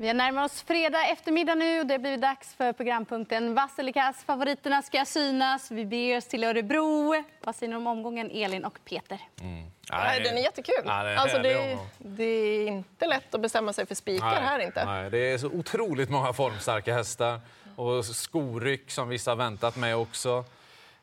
Vi närmar oss fredag eftermiddag nu och det blir dags för programpunkten Vass eller kass. Favoriterna ska synas. Vi beger oss till Örebro. Vad säger ni om omgången, Elin och Peter? Mm. Nej, den är jättekul. Ja, det är alltså, det, det är inte lätt att bestämma sig för spikar här inte. Nej, det är så otroligt många formstarka hästar och skoryck som vissa har väntat med också.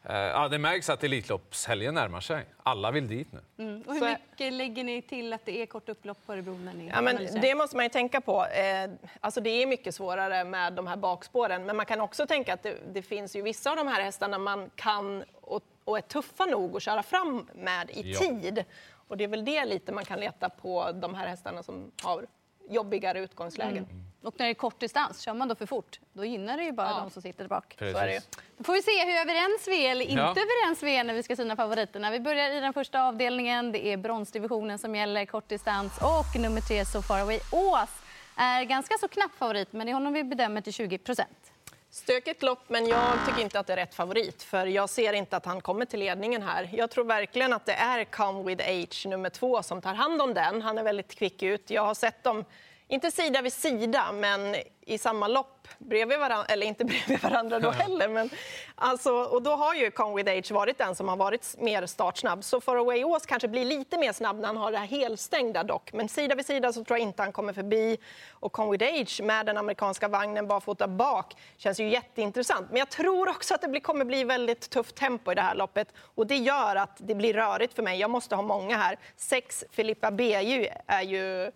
Eh, Ja, det märks att Elitloppshelgen närmar sig. Alla vill dit nu. Mm. Och hur mycket lägger ni till att det är kort upplopp på Örebro? När ni Ja, men det måste man ju tänka på. Eh, alltså det är mycket svårare med de här bakspåren. Men man kan också tänka att det, det finns ju vissa av de här hästarna man kan och, och är tuffa nog att köra fram med i Ja. tid. Och det är väl det lite man kan leta på de här hästarna som har jobbigare utgångslägen. Mm. Och när det är kort distans, kör man då för fort, då gynnar det ju bara Ja. de som sitter där bak. Så är det ju. Då får vi se hur överens vi är eller inte Ja. överens vi är när vi ska syna favoriterna. Vi börjar i den första avdelningen. Det är bronsdivisionen som gäller kortdistans och nummer tre So Far Away Ås är ganska så knapp favorit, men det är honom vi bedömer till 20 procent. Stökigt lopp, men jag tycker inte att det är rätt favorit. För Jag ser inte att han kommer till ledningen här. Jag tror verkligen att det är Come With Age nummer två som tar hand om den. Han är väldigt kvick ut. Jag har sett dem, inte sida vid sida, men i samma lopp bredvid varandra. Eller inte bredvid varandra då heller. Men alltså, och då har ju Come With Age varit den som har varit mer startsnabb. Så For Away Ås kanske blir lite mer snabb när han har det här helstängda dock. Men sida vid sida så tror jag inte han kommer förbi. Och Come With Age med den amerikanska vagnen barfota bak känns ju jätteintressant. Men jag tror också att det blir, kommer bli väldigt tufft tempo i det här loppet. Och det gör att det blir rörigt för mig. Jag måste ha många här. Sex Filippa Beju är ju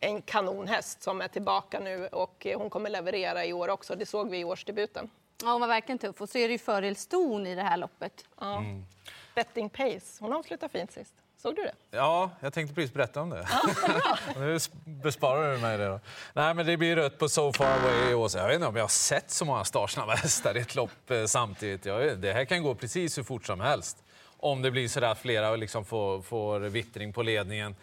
en kanonhäst som är tillbaka nu och eh, hon kommer leverera i år också. Det såg vi i årsdebuten. Ja, hon var verkligen tuff. Och så är det ju fördel ston i det här loppet. Ja. Betting Pace, hon avslutade fint sist. Såg du det? Ja, jag tänkte precis berätta om det. nu besparar du mig det. Då. Nej, men det blir rött på So Far Away i Ås. Jag vet inte om jag har sett så många startsnabba hästar i ett lopp eh, samtidigt. Jag, vet- det här kan gå precis hur fort som helst. Om det blir så där att flera liksom får, får vittring på ledningen.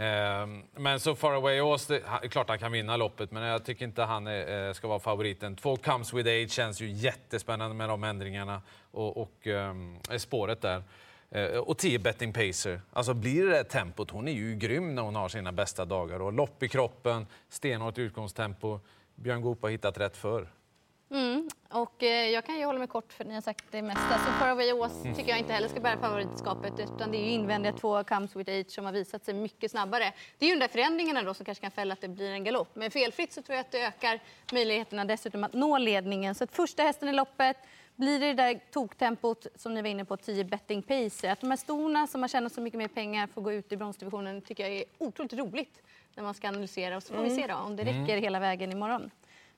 Ehm, Men So Far Away Ås, det är klart han kan vinna loppet, men jag tycker inte han är, eh, ska vara favoriten. Två Comes With Age känns ju jättespännande med de ändringarna och, och ehm, spåret där. Eh, och 10 betting pacer. Alltså blir det det tempot, hon är ju grym när hon har sina bästa dagar. Och lopp i kroppen, stenhårt utgångstempo. Björn Goop har hittat rätt för. Mm. Och eh, jag kan ju hålla mig kort för ni har sagt det mesta. Så Far Away Ås tycker jag inte heller ska bära favoritskapet utan det är ju invändiga två Comes With Age som har visat sig mycket snabbare. Det är ju de där förändringarna då som kanske kan fälla att det blir en galopp. Men felfritt så tror jag att det ökar möjligheterna dessutom att nå ledningen. Så att första hästen i loppet blir det det där toktempot som ni var inne på, 10 betting pacer. Att de här storna som har tjänat så mycket mer pengar får gå ut i bronsdivisionen tycker jag är otroligt roligt när man ska analysera. Och så får vi se då om det räcker hela vägen imorgon.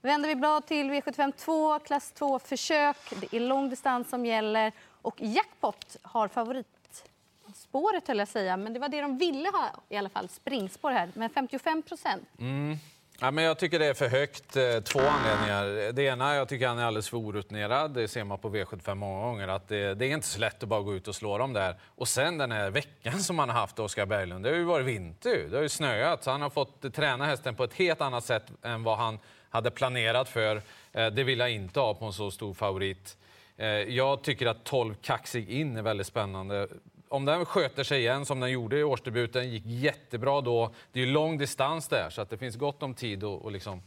Vänder vi blad till V75 2, klass 2-försök. Det är lång distans som gäller och jackpot har favoritspåret höll jag säga, men det var det de ville ha i alla fall, springspår här, men 55 procent. Mm. Ja, men jag tycker det är för högt. Eh, två anledningar. Det ena, jag tycker han är alldeles för orutinerad. Det ser man på V75 många gånger. Att det, det är inte så lätt att bara gå ut och slå dem där. Och sen den här veckan som han har haft, Oskar Berglund. Det har ju varit vinter. Det har ju snöat. Så han har fått träna hästen på ett helt annat sätt än vad han hade planerat för. Eh, Det vill jag inte ha på en så stor favorit. Eh, Jag tycker att 12 kaxig in är väldigt spännande. Om den sköter sig igen som den gjorde i årsdebuten, gick jättebra då. Det är ju lång distans där, så att det finns gott om tid att liksom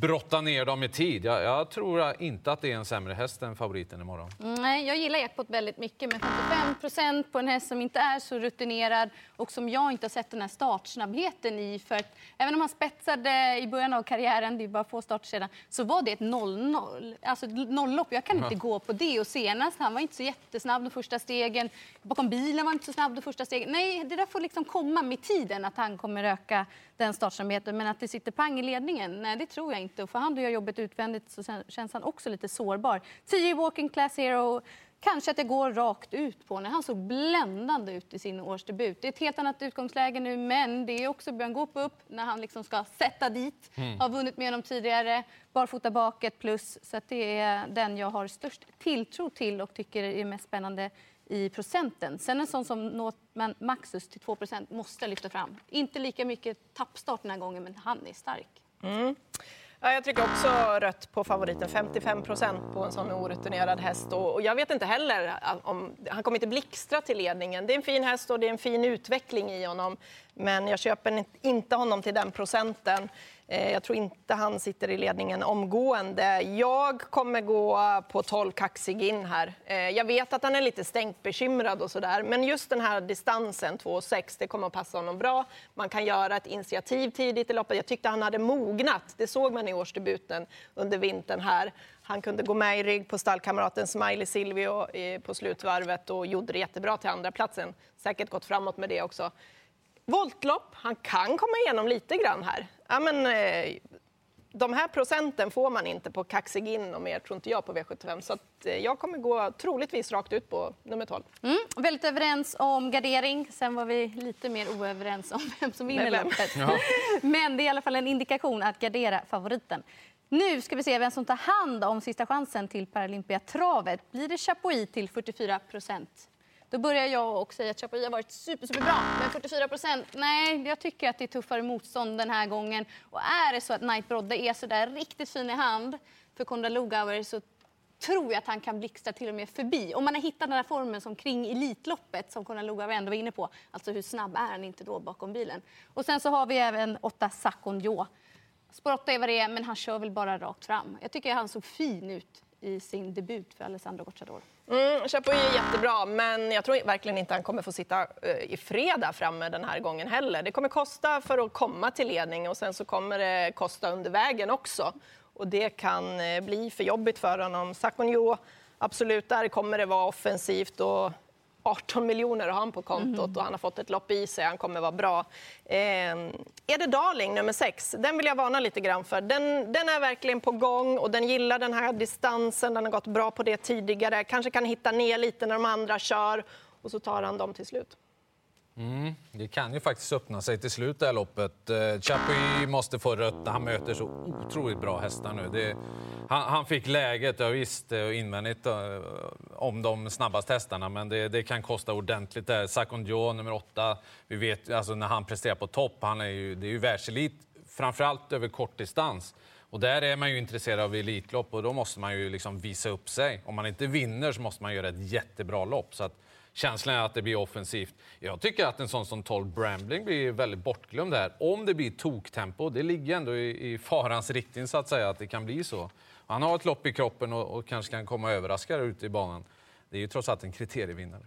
brotta ner dem i tid. Jag, jag tror inte att det är en sämre häst än favoriten imorgon. Mm, Nej, jag gillar jackpot väldigt mycket, men 55 procent på en häst som inte är så rutinerad och som jag inte har sett den här startsnabbheten i. För att, även om han spetsade i början av karriären, det är bara få starter sedan, så var det ett 0-0. Alltså ett nolllopp. Jag kan inte gå på det. Och senast, han var inte så jättesnabb de första stegen. Bakom bilen var inte så snabb de första stegen. Nej, det där får liksom komma med tiden, att han kommer öka den startsnabbheten. Men att det sitter pang i ledningen, nej det tror jag inte. Och för han gör jobbet utvändigt så känns han också lite sårbar. 10 walking class hero. Kanske att det går rakt ut på när Han såg bländande ut i sin årsdebut. Det är ett helt annat utgångsläge nu, men det är också Björn Goop upp när han liksom ska sätta dit. Har vunnit med honom tidigare. Barfota bak ett plus. Så att det är den jag har störst tilltro till och tycker är mest spännande i procenten. Sen en sån som Northman Maxus till 2% måste lyfta fram. Inte lika mycket tappstart den här gången, men han är stark. Ja, jag trycker också rött på favoriten, 55 procent på en sån orutinerad häst. Och jag vet inte heller eh, om... Han kommer inte blixtra till ledningen. Det är en fin häst och det är en fin utveckling i honom. Men jag köper inte honom till den procenten. Eh, jag tror inte han sitter i ledningen omgående. Jag kommer gå på 12 kaxig in här. Eh, jag vet att han är lite stängt bekymrad och sådär, men just den här distansen 2,6 det kommer att passa honom bra. Man kan göra ett initiativ tidigt i loppet. Jag tyckte han hade mognat. Det såg man i årsdebuten under vintern här. Han kunde gå med i rygg på stallkamraten Smiley Silvio eh, på slutvarvet och gjorde det jättebra till andra platsen. Säkert gått framåt med det också. Voltlopp, han kan komma igenom lite grann här. Ja, men, eh, de här procenten får man inte på kaxig in och mer, tror inte jag, på V75. Så att, eh, jag kommer gå troligtvis rakt ut på nummer 12. Mm, väldigt överens om gardering. Sen var vi lite mer oöverens om vem som vinner loppet. Ja. Men det är i alla fall en indikation att gardera favoriten. Nu ska vi se vem som tar hand om sista chansen till Paralympiatravet. Blir det Chapuis till 44 procent? Då börjar jag och säga att Chapuis har varit super, superbra. Men 44 procent, nej, jag tycker att det är tuffare motstånd den här gången. Och är det så att Knight Brodde är så där riktigt fin i hand för Konrad Lugauer så tror jag att han kan blixtra till och med förbi. Om man har hittat den här formen som kring Elitloppet som Konrad Lugauer ändå var inne på. Alltså hur snabb är han inte då bakom bilen? Och sen så har vi även 8 Sakonjo. Spår 8 är vad det är, men han kör väl bara rakt fram. Jag tycker att han såg fin ut i sin debut för Alessandro Gocciador. Mm, Chapuis är jättebra, men jag tror verkligen inte han kommer få sitta eh, i fredag framme den här gången heller. Det kommer kosta för att komma till ledning och sen så kommer det kosta under vägen också. Och det kan eh, bli för jobbigt för honom. Sakonjo, absolut, där kommer det vara offensivt och 18 miljoner har han på kontot mm. och han har fått ett lopp i sig. Han kommer vara bra. Eh, är det Darling, nummer 6? Den vill jag varna lite grann för. Den, den är verkligen på gång och den gillar den här distansen. Den har gått bra på det tidigare. Kanske kan hitta ner lite när de andra kör och så tar han dem till slut. Mm, det kan ju faktiskt öppna sig till slut det här loppet. Eh, Chapuis måste få rött han möter så otroligt bra hästar nu. Det, han, han, fick läget, ja visst, eh, invändigt eh, om de snabbaste hästarna, men det, det kan kosta ordentligt där. Sakonjo, nummer åtta, vi vet alltså när han presterar på topp, han är ju, det är ju världselit, framförallt över kortdistans. Och där är man ju intresserad av Elitlopp och då måste man ju liksom visa upp sig. Om man inte vinner så måste man göra ett jättebra lopp. Så att Känslan är att det blir offensivt. Jag tycker att en sån som 12 Brambling blir väldigt bortglömd här. Om det blir toktempo, det ligger ändå i, i farans riktning så att säga att det kan bli så. Han har ett lopp i kroppen och, och kanske kan komma överraskare ute i banan. Det är ju trots allt en kriterievinnare.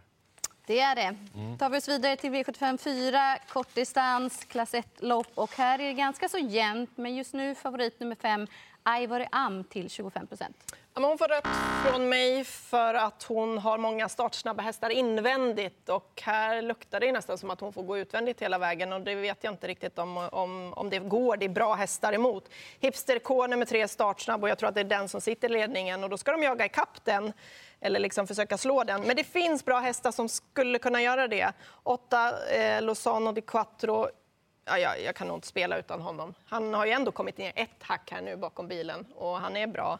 Det är det. Mm. tar vi oss vidare till V75 4, kortdistans, klass 1-lopp. Och här är det ganska så jämnt, men just nu favorit nummer 5, Ivory Am till 25 procent. Hon får rött från mig för att hon har många startsnabba hästar invändigt. Och här luktar det nästan som att hon får gå utvändigt hela vägen. Och det vet jag inte riktigt om, om, om det går. Det är bra hästar emot. Hipster K nummer tre startsnabb och jag tror att det är den som sitter i ledningen. Och då ska de jaga ikapp den eller liksom försöka slå den. Men det finns bra hästar som skulle kunna göra det. Åtta eh, Lozano di Quattro Ja, jag, jag, kan nog inte spela utan honom. Han har ju ändå kommit ner ett hack här nu bakom bilen och han är bra.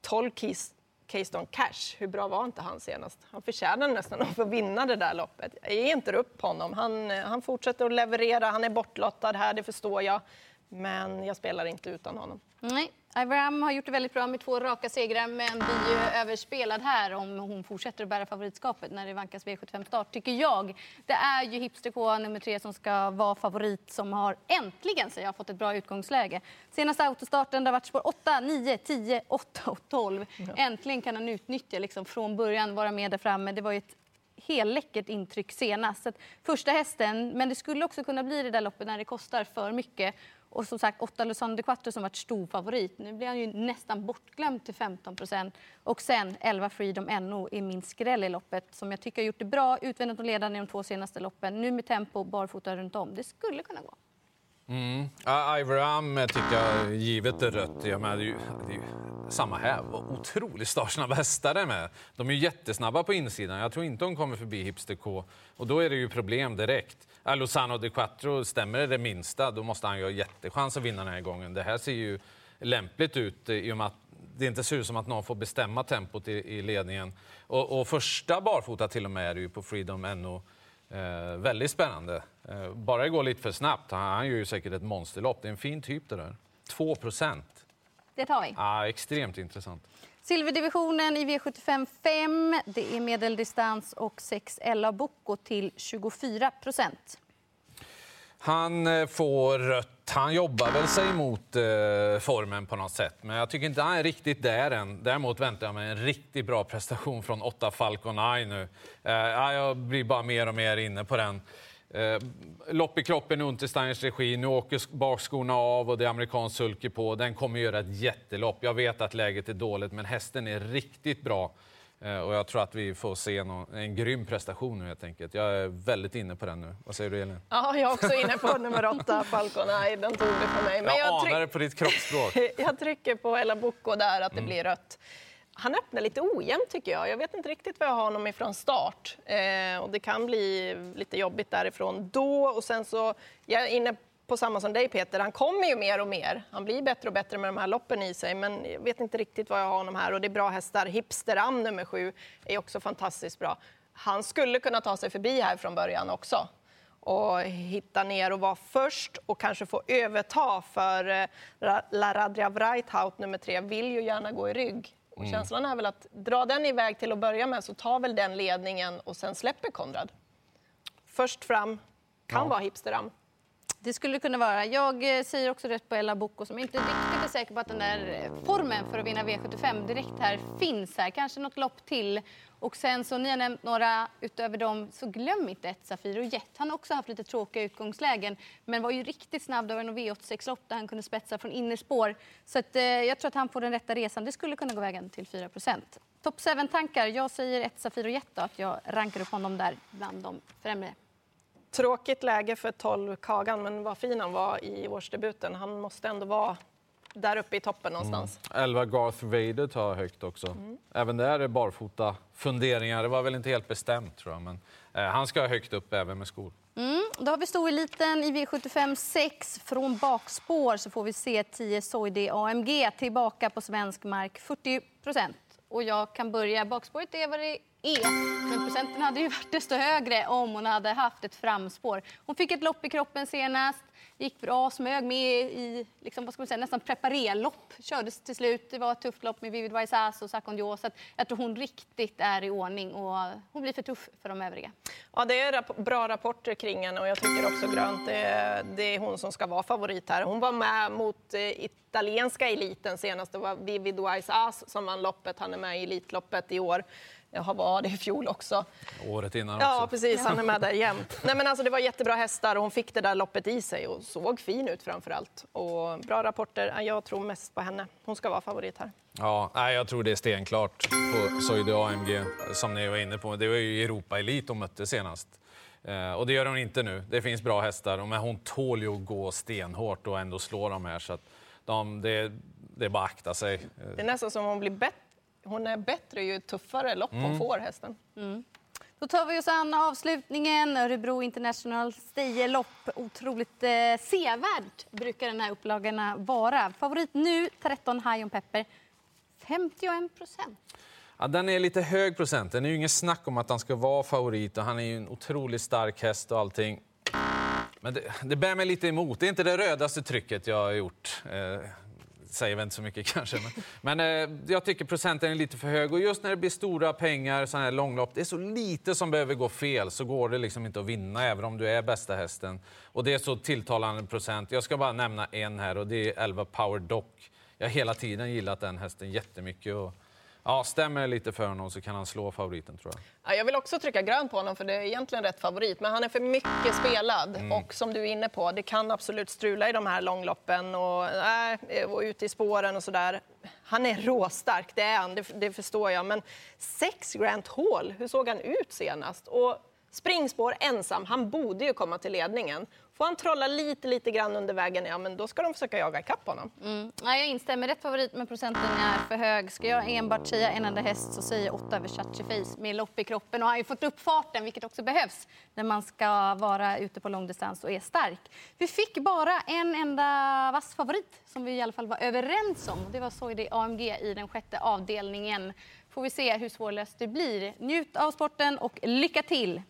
12 Keys, Keystone Cash, hur bra var inte han senast? Han förtjänar nästan att få vinna det där loppet. Jag ger inte upp honom. Han, han fortsätter att leverera, han är bortlottad här, det förstår jag. Men jag spelar inte utan honom. Nej, Abraham har gjort det väldigt bra med två raka segrar men blir ju överspelad här om hon fortsätter att bära favoritskapet när det vankas V75-start, tycker jag. Det är ju Hipster nummer tre som ska vara favorit som har äntligen så jag, fått ett bra utgångsläge. Senaste autostarten har varit spår 8, 9, 10, 8 och 12. Ja. Äntligen kan han utnyttja liksom från början, vara med där framme. Det var ett helläckert intryck senast. Så första hästen, men det skulle också kunna bli det där loppet när det kostar för mycket. Och som sagt, 8 Luzano de Quattro som varit stor favorit. Nu blir han ju nästan bortglömd till 15 procent. Och sen 11 Freedom NO är min skräll i loppet som jag tycker har gjort det bra utvändigt och ledande i de två senaste loppen. Nu med tempo, barfota runt om. Det skulle kunna gå. Mm. Ivor Am tycker jag, givet är rött, jag menar, det, är ju, det är ju samma här. Otroligt startsnabba hästar med. De är ju jättesnabba på insidan. Jag tror inte de kommer förbi Hipster K. Och då är det ju problem direkt. Lozano de Quattro, stämmer det det minsta, då måste han ju ha jättechans att vinna den här gången. Det här ser ju lämpligt ut eh, i och med att det inte ser ut som att någon får bestämma tempot i, i ledningen. Och, och första barfota till och med är det ju på Freedom NO Eh, väldigt spännande. Eh, bara det går lite för snabbt. Han, han gör ju säkert ett monsterlopp. Det är en fin typ det där. 2 procent. Det tar vi. Ja, extremt intressant. Silverdivisionen i V75 5. Det är medeldistans och 6 Ella Bocco till 24 procent. Han eh, får rött. Han jobbar väl sig mot eh, formen på något sätt, men jag tycker inte han är riktigt där än. Däremot väntar jag mig en riktigt bra prestation från Otta Falcon Eye nu. Eh, jag blir bara mer och mer inne på den. Eh, lopp i kroppen i Untersteiners regi. Nu åker bakskorna av och det är amerikansk sulky på. Den kommer göra ett jättelopp. Jag vet att läget är dåligt, men hästen är riktigt bra. Eh, och jag tror att vi får se någon, en grym prestation nu helt enkelt. Jag är väldigt inne på den nu. Vad säger du Elin? Ja, jag är också inne på nummer åtta, Falcon. Nej, den tog det för mig. Men jag, jag anar det på ditt kroppsspråk. jag trycker på Ella Bocco där, att det mm. blir rött. Han öppnar lite ojämnt tycker jag. Jag vet inte riktigt var jag har honom ifrån start. Eh, och det kan bli lite jobbigt därifrån då. Och sen så, jag är inne på samma som dig Peter, han kommer ju mer och mer. Han blir bättre och bättre med de här loppen i sig, men jag vet inte riktigt var jag har honom här. Och det är bra hästar. Hipsteram nummer sju är också fantastiskt bra. Han skulle kunna ta sig förbi här från början också och hitta ner och vara först och kanske få överta för eh, Laradria La Vreithout nummer tre vill ju gärna gå i rygg. Och mm. känslan är väl att dra den iväg till att börja med så tar väl den ledningen och sen släpper Konrad. Först fram kan ja. vara Hipsteram. Det skulle kunna vara. Jag eh, säger också rätt på Ella Bocco som inte riktigt är säker på att den där formen för att vinna V75 direkt här finns här. Kanske något lopp till. Och sen så ni har nämnt några utöver dem, så glöm inte ett Safiro Jet. Han har också haft lite tråkiga utgångslägen, men var ju riktigt snabb Det var en V86-lopp där han kunde spetsa från innerspår. Så att, eh, jag tror att han får den rätta resan. Det skulle kunna gå vägen till 4 Top 7-tankar. Jag säger ett Safiro Jet då, att jag rankar upp honom där bland de främre. Tråkigt läge för 12 Kagan, men vad fin han var i årsdebuten. Han måste ändå vara där uppe i toppen någonstans. Mm. 11 Garth Vader tar högt också. Mm. Även där är barfota funderingar. Det var väl inte helt bestämt tror jag, men eh, han ska ha högt upp även med skor. Mm. Då har vi stoeliten i V75 6. Från bakspår så får vi se 10 Soide AMG tillbaka på svensk mark, 40 procent. Och jag kan börja. Bakspåret är vad det E. Men procenten hade ju varit desto högre om hon hade haft ett framspår. Hon fick ett lopp i kroppen senast gick bra, smög med i liksom, vad ska man säga, nästan preparerlopp. Kördes till slut. Det var ett tufft lopp med Vivid Vaisas och Sakon Så jag tror hon riktigt är i ordning och hon blir för tuff för de övriga. Ja, det är rap bra rapporter kring henne och jag tycker också grönt. Det är, det är hon som ska vara favorit här. Hon var med mot eh, italienska eliten senast. Det var Vivid Vaisas som vann loppet. Han är med i Elitloppet i år. Jag var det i fjol också. Året innan också. Ja, precis. Han är med där jämt. Nej, men alltså, det var jättebra hästar och hon fick det där loppet i sig och såg fin ut framför allt. Och bra rapporter. Jag tror mest på henne. Hon ska vara favorit här. Ja, jag tror det är stenklart på Soide AMG, som ni var inne på. Det var ju Europa-elit hon mötte senast. Eh, och det gör hon inte nu. Det finns bra hästar, men hon tål ju att gå stenhårt och ändå slå de här. Så de, det, det är bara att akta sig. Det är nästan som hon blir bättre hon är bättre ju tuffare lopp hon mm. får, hästen. Mm. Då tar vi oss an avslutningen. Örebro International Stejerlopp. Otroligt eh, sevärt brukar den här upplagan vara. Favorit nu, 13 High on Pepper. 51 procent. Ja, den är lite hög procent. Det är ju inget snack om att han ska vara favorit och han är ju en otroligt stark häst och allting. Men det, det bär mig lite emot. Det är inte det rödaste trycket jag har gjort. Eh, säger väl inte så mycket kanske. Men, men eh, jag tycker procenten är lite för hög. Och just när det blir stora pengar, sådana här långlopp, det är så lite som behöver gå fel så går det liksom inte att vinna även om du är bästa hästen. Och det är så tilltalande procent. Jag ska bara nämna en här och det är 11 Power Dock. Jag har hela tiden gillat den hästen jättemycket. Och Ja, stämmer lite för honom så kan han slå favoriten tror jag. Ja, jag vill också trycka grönt på honom för det är egentligen rätt favorit. Men han är för mycket spelad mm. och som du är inne på, det kan absolut strula i de här långloppen och, äh, och ute i spåren och sådär. Han är råstark, det är han, det, det förstår jag. Men sex Grant Hall, hur såg han ut senast? Och springspår ensam, han borde ju komma till ledningen. Får han trolla lite, lite grann under vägen, ja men då ska de försöka jaga ikapp honom. Mm. Ja, jag instämmer. Rätt favorit, men procenten är för hög. Ska jag enbart säga en enda häst så säger jag åtta Versace Face med lopp i kroppen och har ju fått upp farten, vilket också behövs när man ska vara ute på långdistans och är stark. Vi fick bara en enda vass favorit som vi i alla fall var överens om. Det var Soide AMG i den sjätte avdelningen. Får vi se hur svårlöst det blir. Njut av sporten och lycka till!